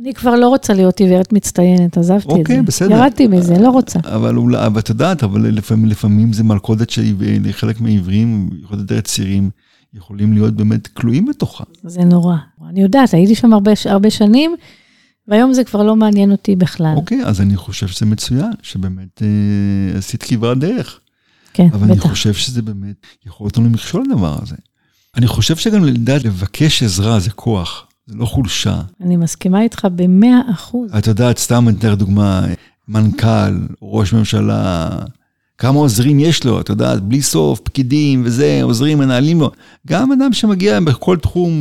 אני כבר לא רוצה להיות עיוורת מצטיינת, עזבתי את זה. אוקיי, בסדר. ירדתי מזה, לא רוצה. אבל אולי, אבל את יודעת, אבל לפעמים, לפעמים זה מלכודת שחלק מהעיוורים, במיוחד יותר צעירים, יכולים להיות באמת כלואים בתוכה. זה נורא. אני יודעת, הייתי שם הרבה, הרבה שנים, והיום זה כבר לא מעניין אותי בכלל. אוקיי, אז אני חושב שזה מצוין, שבאמת אה, עשית כברת דרך. כן, אבל אני בטח. חושב שזה באמת יכול להיות לנו מכשול לדבר הזה. אני חושב שגם לדעת לבקש עזרה זה כוח, זה לא חולשה. אני מסכימה איתך במאה אחוז. את יודעת, סתם אני אתן לך דוגמה, מנכ"ל, ראש ממשלה, כמה עוזרים יש לו, את יודעת, בלי סוף, פקידים וזה, עוזרים, מנהלים לו. גם אדם שמגיע בכל תחום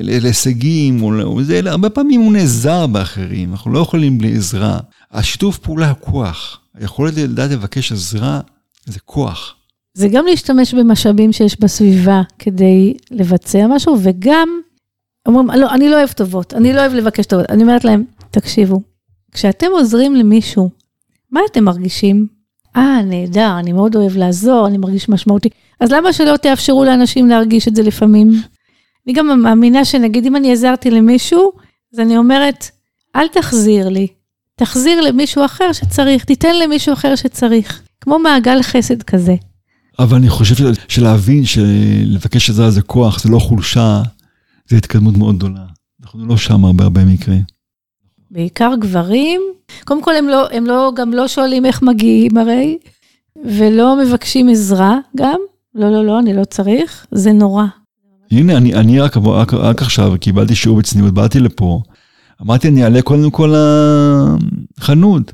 להישגים, או או זה, הרבה פעמים הוא נעזר באחרים, אנחנו לא יכולים בלי עזרה. השיתוף פעולה הוא כוח. היכולת לדעת לבקש עזרה זה כוח. זה גם להשתמש במשאבים שיש בסביבה כדי לבצע משהו, וגם, אומרים, לא, אני לא אוהב טובות, אני לא אוהב לבקש טובות. אני אומרת להם, תקשיבו, כשאתם עוזרים למישהו, מה אתם מרגישים? אה, נהדר, אני מאוד אוהב לעזור, אני מרגיש משמעותי. אז למה שלא תאפשרו לאנשים להרגיש את זה לפעמים? אני גם מאמינה שנגיד אם אני עזרתי למישהו, אז אני אומרת, אל תחזיר לי, תחזיר למישהו אחר שצריך, תיתן למישהו אחר שצריך. כמו מעגל חסד כזה. אבל אני חושב של- שלהבין שלבקש עזרה זה כוח, זה לא חולשה, זה התקדמות מאוד גדולה. אנחנו לא שם הרבה הרבה מקרים. בעיקר גברים, קודם כל הם, לא, הם לא, גם לא שואלים איך מגיעים הרי, ולא מבקשים עזרה גם, לא, לא, לא, אני לא צריך, זה נורא. הנה, אני, אני רק, רק, רק עכשיו קיבלתי שיעור בצניעות, באתי לפה, אמרתי, אני אעלה קודם כל לחנות.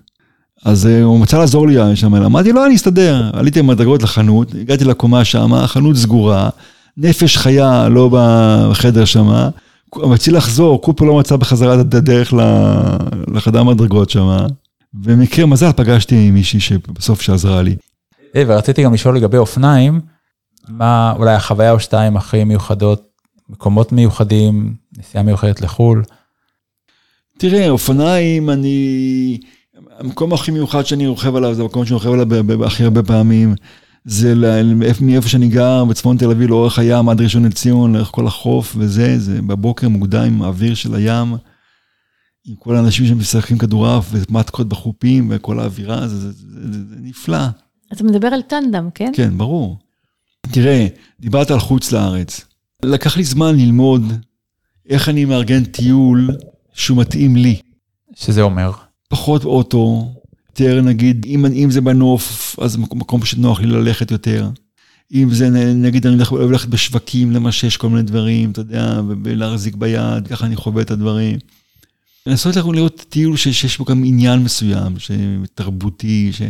אז uh, הוא מצא לעזור לי שם, אמרתי לו, אני אסתדר. עליתי במדרגות לחנות, הגעתי לקומה שם, החנות סגורה, נפש חיה לא בחדר שם, רציתי לחזור, קופר לא מצא בחזרה את הדרך לחדר המדרגות שם, במקרה מזל פגשתי מישהי שבסוף שעזרה לי. ורציתי גם לשאול לגבי אופניים, מה אולי החוויה או שתיים הכי מיוחדות, מקומות מיוחדים, נסיעה מיוחדת לחו"ל? תראה, אופניים, אני... המקום הכי מיוחד שאני רוכב עליו, זה המקום שאני רוכב עליו הכי הרבה פעמים. זה מאיפה שאני גר, בצפון תל אביב, לאורך הים, עד ראשון לציון, לאורך כל החוף וזה, זה בבוקר מוקדם עם האוויר של הים, עם כל האנשים שמשחקים כדורעף ומטקות בחופים וכל האווירה, זה, זה, זה, זה, זה נפלא. אתה מדבר על טנדם, כן? כן, ברור. תראה, דיברת על חוץ לארץ. לקח לי זמן ללמוד איך אני מארגן טיול שהוא מתאים לי. שזה אומר? פחות אוטו, יותר נגיד, אם, אם זה בנוף, אז מקום שנוח לי ללכת יותר. אם זה, נגיד, אני אוהב ללכת בשווקים, למשש כל מיני דברים, אתה יודע, ולהחזיק ביד, ככה אני חווה את הדברים. לנסות לראות טיול שיש בו גם עניין מסוים, תרבותי, ש...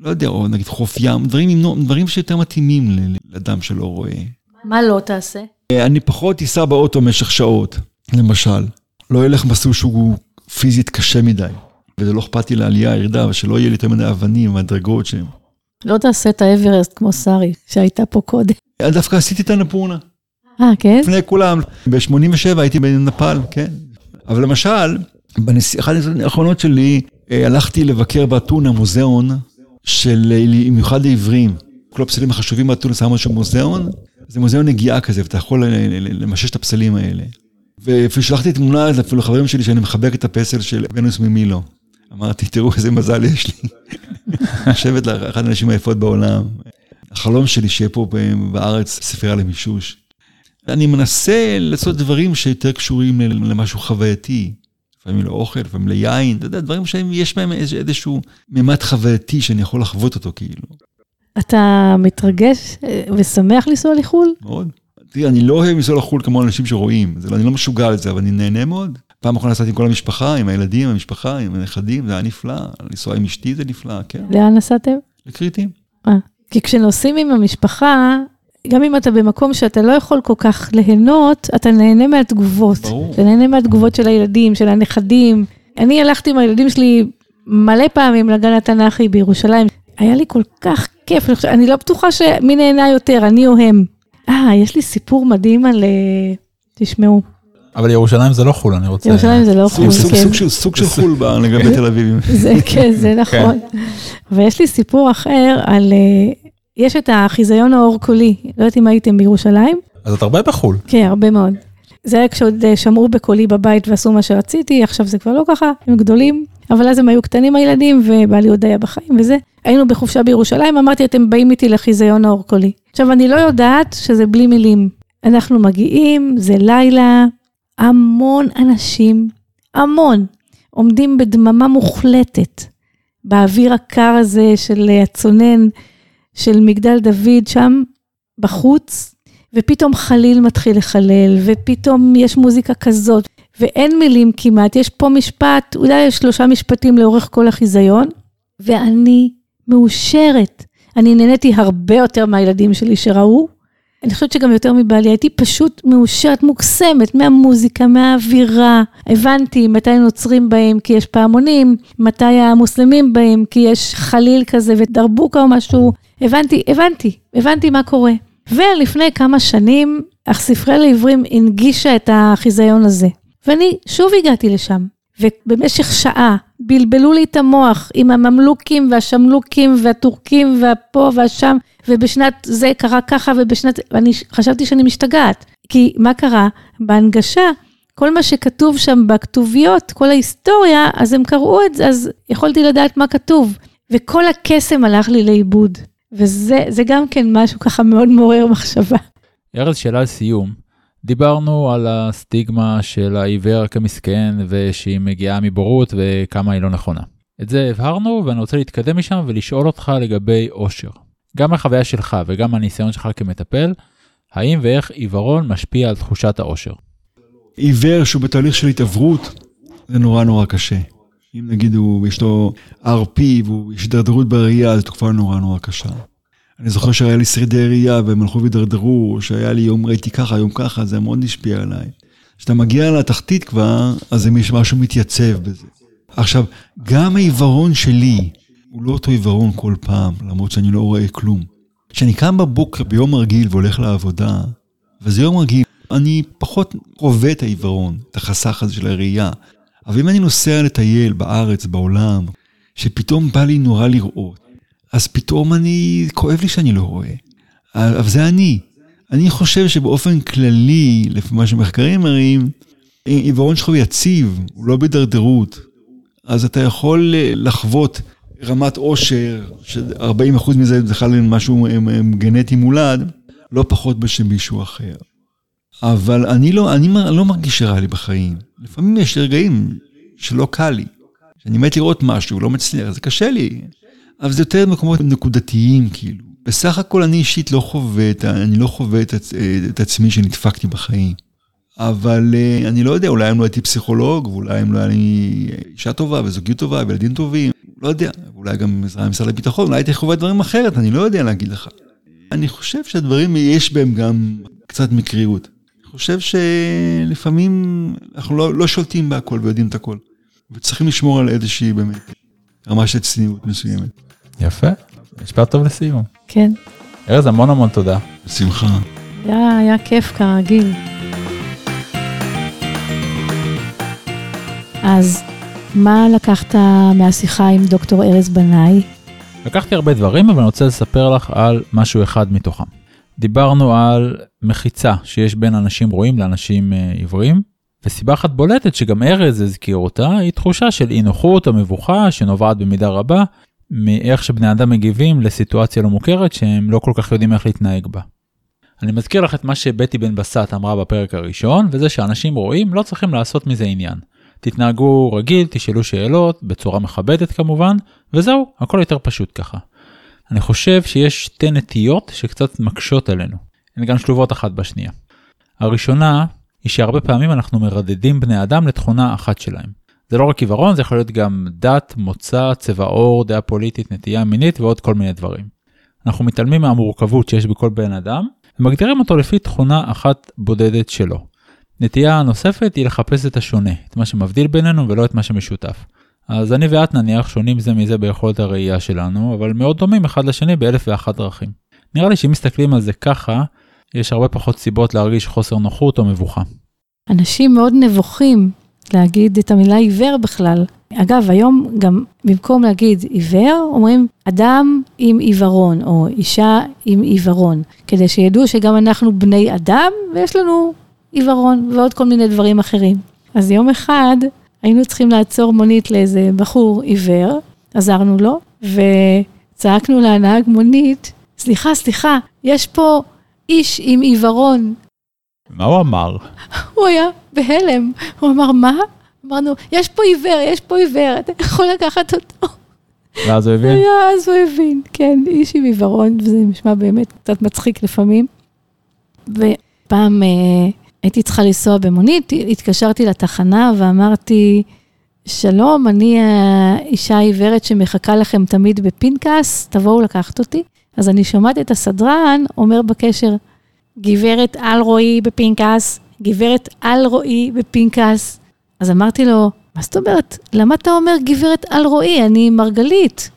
לא יודע, או נגיד חוף ים, דברים, דברים שיותר מתאימים לאדם שלא רואה. מה לא תעשה? אני פחות אסע באוטו במשך שעות, למשל. לא אלך מסלול שהוא פיזית קשה מדי. וזה לא אכפת לי לעלייה, ירידה, אבל שלא יהיה לי יותר מדי אבנים, מדרגות שהם. לא תעשה את האברסט כמו שרי, שהייתה פה קודם. דווקא עשיתי את הנפורנה. אה, כן? לפני כולם. ב-87 הייתי בנפאל, כן. אבל למשל, באחת האחרונות שלי, אה, הלכתי לבקר באתונה מוזיאון של, אה, במיוחד לעיוורים. כל הפסלים החשובים באתונה שמו שם מוזיאון, זה מוזיאון נגיעה כזה, ואתה יכול למשש את הפסלים האלה. ושלחתי תמונה אפילו לחברים שלי שאני מחבק את הפסל של ונוס ממילו. אמרתי, תראו איזה מזל יש לי. לשבת לאחת הנשים היפות בעולם. החלום שלי שיהיה פה בארץ ספרייה למישוש. אני מנסה לעשות דברים שיותר קשורים למשהו חווייתי. לפעמים לאוכל, לפעמים ליין, אתה יודע, דברים שיש בהם איזשהו ממד חווייתי שאני יכול לחוות אותו כאילו. אתה מתרגש אה, ושמח לנסוע לחו"ל? מאוד. תראי, אני לא אוהב לנסוע לחו"ל כמו אנשים שרואים, אני לא משוגע לזה, אבל אני נהנה מאוד. פעם אחרונה נסעתי עם כל המשפחה, עם הילדים, עם המשפחה, עם הנכדים, זה היה נפלא. לנסוע עם אשתי זה נפלא, כן. לאן נסעתם? לקריטים. אה, כי כשנוסעים עם המשפחה, גם אם אתה במקום שאתה לא יכול כל כך ליהנות, אתה נהנה מהתגובות. ברור. אתה נהנה מהתגובות של הילדים, של הנכדים. אני הלכתי עם הילדים שלי מלא פעמים לגן התנ"כי בירושלים. היה לי כל כך כיף, אני לא בטוחה שמי נהנה יותר, אני או הם. אה, יש לי סיפור מדהים על... אה, תשמעו. אבל ירושלים זה לא חו"ל, אני רוצה... ירושלים זה לא חו"ל, כן. סוג של חו"ל לגבי תל אביבים. זה, כן, זה נכון. ויש לי סיפור אחר על... אה, יש את החיזיון האור קולי, לא יודעת אם הייתם בירושלים. אז את הרבה בחו"ל. כן, הרבה מאוד. זה היה כשעוד אה, שמרו בקולי בבית ועשו מה שרציתי, עכשיו זה כבר לא ככה, הם גדולים, אבל אז הם היו קטנים הילדים, ובעלי עוד היה בחיים וזה. היינו בחופשה בירושלים, אמרתי, אתם באים איתי לחיזיון האור קולי. עכשיו, אני לא יודעת שזה בלי מילים. אנחנו מגיעים, זה לילה, המון אנשים, המון, עומדים בדממה מוחלטת, באוויר הקר הזה של הצונן של מגדל דוד שם בחוץ, ופתאום חליל מתחיל לחלל, ופתאום יש מוזיקה כזאת, ואין מילים כמעט, יש פה משפט, אולי יש שלושה משפטים לאורך כל החיזיון, ואני מאושרת. אני נהניתי הרבה יותר מהילדים שלי שראו. אני חושבת שגם יותר מבעלי, הייתי פשוט מאושרת, מוקסמת מהמוזיקה, מהאווירה. הבנתי מתי נוצרים בהם כי יש פעמונים, מתי המוסלמים בהם כי יש חליל כזה ודרבוקה או משהו. הבנתי, הבנתי, הבנתי מה קורה. ולפני כמה שנים, ספרי לעברים הנגישה את החיזיון הזה. ואני שוב הגעתי לשם, ובמשך שעה בלבלו לי את המוח עם הממלוכים והשמלוקים והטורקים והפה והשם, ובשנת זה קרה ככה ובשנת, ואני חשבתי שאני משתגעת. כי מה קרה? בהנגשה, כל מה שכתוב שם בכתוביות, כל ההיסטוריה, אז הם קראו את זה, אז יכולתי לדעת מה כתוב. וכל הקסם הלך לי לאיבוד. וזה גם כן משהו ככה מאוד מעורר מחשבה. ארז, שאלה לסיום. דיברנו על הסטיגמה של העיוור כמסכן ושהיא מגיעה מבורות וכמה היא לא נכונה. את זה הבהרנו ואני רוצה להתקדם משם ולשאול אותך לגבי אושר. גם החוויה שלך וגם הניסיון שלך כמטפל, האם ואיך עיוורון משפיע על תחושת האושר? עיוור שהוא בתהליך של התעוורות, זה נורא נורא קשה. אם נגיד הוא, יש לו RP ויש הידרדרות בראייה, זו תקופה נורא נורא קשה. אני זוכר שהיה לי שרידי ראייה והם הלכו והידרדרו, שהיה לי יום ראיתי ככה, יום ככה, זה מאוד השפיע עליי. כשאתה מגיע לתחתית כבר, אז אם יש משהו מתייצב בזה. עכשיו, גם העיוורון שלי הוא לא אותו עיוורון כל פעם, למרות שאני לא רואה כלום. כשאני קם בבוקר ביום רגיל והולך לעבודה, וזה יום רגיל, אני פחות חווה את העיוורון, את החסך הזה של הראייה. אבל אם אני נוסע לטייל בארץ, בעולם, שפתאום בא לי נורא לראות, אז פתאום אני, כואב לי שאני לא רואה. אבל זה אני. אני חושב שבאופן כללי, לפי מה שמחקרים מראים, עיוורון שלך הוא יציב, הוא לא בהידרדרות. אז אתה יכול לחוות רמת עושר, ש-40% מזה זה בכלל משהו גנטי מולד, לא פחות בשם מישהו אחר. אבל אני לא, אני לא מרגיש שרע לי בחיים. לפעמים יש רגעים שלא קל לי. שאני מת לראות משהו, לא מצליח, זה קשה לי. אבל זה יותר מקומות נקודתיים, כאילו. בסך הכל אני אישית לא חווה, אני לא חווה את, את עצמי שנדפקתי בחיים. אבל uh, אני לא יודע, אולי אם לא הייתי פסיכולוג, ואולי אם לא היה לי אישה טובה וזוגיות טובה וילדים טובים, לא יודע, אולי גם עזרה ממשרד הביטחון, אולי הייתי חווה דברים אחרת, אני לא יודע להגיד לך. אני חושב שהדברים, יש בהם גם קצת מקריות. אני חושב שלפעמים אנחנו לא, לא שולטים בהכל ויודעים את הכל. וצריכים לשמור על איזושהי באמת רמה של צניעות מסוימת. יפה, משפט טוב לסיום. כן. ארז, המון המון תודה. בשמחה. היה, היה כיף כרגיל. אז מה לקחת מהשיחה עם דוקטור ארז בנאי? לקחתי הרבה דברים, אבל אני רוצה לספר לך על משהו אחד מתוכם. דיברנו על מחיצה שיש בין אנשים רואים לאנשים אה, עיוורים, וסיבה אחת בולטת שגם ארז הזכיר אותה, היא תחושה של אי נוחות או מבוכה שנובעת במידה רבה מאיך שבני אדם מגיבים לסיטואציה לא מוכרת שהם לא כל כך יודעים איך להתנהג בה. אני מזכיר לך את מה שבטי בן בסט אמרה בפרק הראשון, וזה שאנשים רואים לא צריכים לעשות מזה עניין. תתנהגו רגיל, תשאלו שאלות, בצורה מכבדת כמובן, וזהו, הכל יותר פשוט ככה. אני חושב שיש שתי נטיות שקצת מקשות עלינו, הן גם שלובות אחת בשנייה. הראשונה היא שהרבה פעמים אנחנו מרדדים בני אדם לתכונה אחת שלהם. זה לא רק עיוורון, זה יכול להיות גם דת, מוצא, צבע עור, דעה פוליטית, נטייה מינית ועוד כל מיני דברים. אנחנו מתעלמים מהמורכבות שיש בכל בן אדם, ומגדירים אותו לפי תכונה אחת בודדת שלו. נטייה נוספת היא לחפש את השונה, את מה שמבדיל בינינו ולא את מה שמשותף. אז אני ואת נניח שונים זה מזה ביכולת הראייה שלנו, אבל מאוד דומים אחד לשני באלף ואחת דרכים. נראה לי שאם מסתכלים על זה ככה, יש הרבה פחות סיבות להרגיש חוסר נוחות או מבוכה. אנשים מאוד נבוכים להגיד את המילה עיוור בכלל. אגב, היום גם במקום להגיד עיוור, אומרים אדם עם עיוורון, או אישה עם עיוורון, כדי שידעו שגם אנחנו בני אדם, ויש לנו עיוורון ועוד כל מיני דברים אחרים. אז יום אחד היינו צריכים לעצור מונית לאיזה בחור עיוור, עזרנו לו, וצעקנו לנהג מונית, סליחה, סליחה, יש פה איש עם עיוורון. מה הוא אמר? הוא היה בהלם, הוא אמר, מה? אמרנו, יש פה עיוור, יש פה עיוור, אתה יכול לקחת אותו. ואז הוא הבין? אז הוא הבין, כן, איש עם עיוורון, וזה נשמע באמת קצת מצחיק לפעמים. ופעם אה, הייתי צריכה לנסוע במונית, התקשרתי לתחנה ואמרתי, שלום, אני האישה העיוורת שמחכה לכם תמיד בפנקס, תבואו לקחת אותי. אז אני שומעת את הסדרן אומר בקשר, גברת אלרועי בפנקס, גברת אלרועי בפנקס. אז אמרתי לו, מה זאת אומרת? למה אתה אומר גברת אלרועי? אני מרגלית.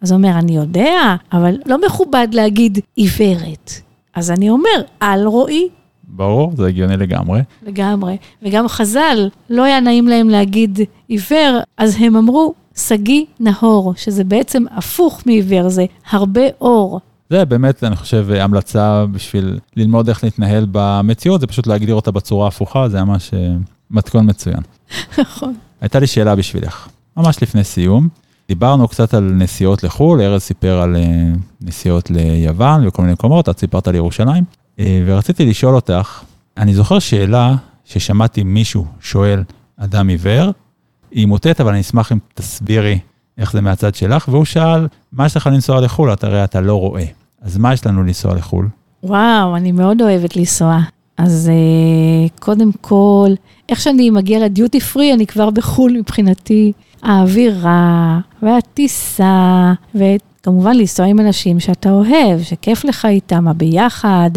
אז הוא אומר, אני יודע, אבל לא מכובד להגיד עיוורת. אז אני אומר, אלרועי. ברור, זה הגיוני לגמרי. לגמרי. וגם חז"ל, לא היה נעים להם להגיד עיוור, אז הם אמרו, שגיא נהור, שזה בעצם הפוך מעיוור, זה הרבה אור. זה באמת, אני חושב, המלצה בשביל ללמוד איך להתנהל במציאות, זה פשוט להגדיר אותה בצורה הפוכה, זה ממש אה, מתכון מצוין. נכון. הייתה לי שאלה בשבילך, ממש לפני סיום. דיברנו קצת על נסיעות לחו"ל, ארז סיפר על אה, נסיעות ליוון וכל מיני מקומות, את סיפרת על ירושלים. אה, ורציתי לשאול אותך, אני זוכר שאלה ששמעתי מישהו שואל אדם עיוור, היא מוטעת, אבל אני אשמח אם תסבירי איך זה מהצד שלך, והוא שאל, מה יש לך לנסוע לחו"ל? אתה הרי אתה לא רואה. אז מה יש לנו לנסוע לחו"ל? וואו, אני מאוד אוהבת לנסוע. אז uh, קודם כל, איך שאני מגיעה לדיוטי פרי, אני כבר בחו"ל מבחינתי. האווירה, והטיסה, וכמובן לנסוע עם אנשים שאתה אוהב, שכיף לך איתם, הביחד.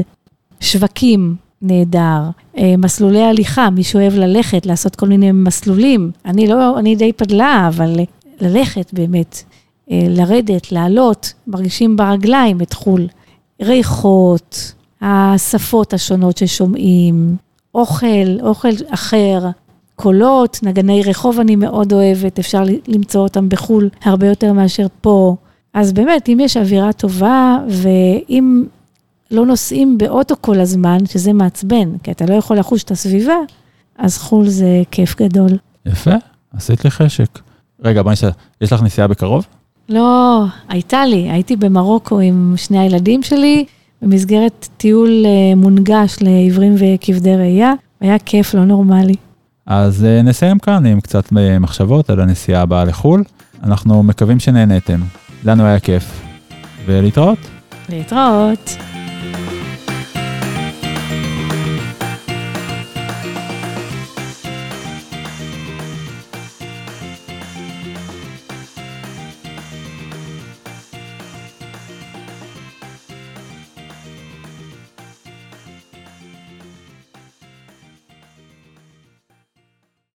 שווקים, נהדר. אה, מסלולי הליכה, מישהו אוהב ללכת, לעשות כל מיני מסלולים. אני לא, אני די פדלה, אבל ללכת באמת, אה, לרדת, לעלות, מרגישים ברגליים את חו"ל. ריחות, השפות השונות ששומעים, אוכל, אוכל אחר, קולות, נגני רחוב אני מאוד אוהבת, אפשר למצוא אותם בחו"ל הרבה יותר מאשר פה. אז באמת, אם יש אווירה טובה, ואם לא נוסעים באוטו כל הזמן, שזה מעצבן, כי אתה לא יכול לחוש את הסביבה, אז חו"ל זה כיף גדול. יפה, עשית לי חשק. רגע, בואי נשאל, יש לך נסיעה בקרוב? לא, הייתה לי, הייתי במרוקו עם שני הילדים שלי, במסגרת טיול אה, מונגש לעיוורים וכבדי ראייה, היה כיף לא נורמלי. אז אה, נסיים כאן עם קצת אה, מחשבות על הנסיעה הבאה לחו"ל. אנחנו מקווים שנהניתם. לנו היה כיף. ולהתראות. להתראות.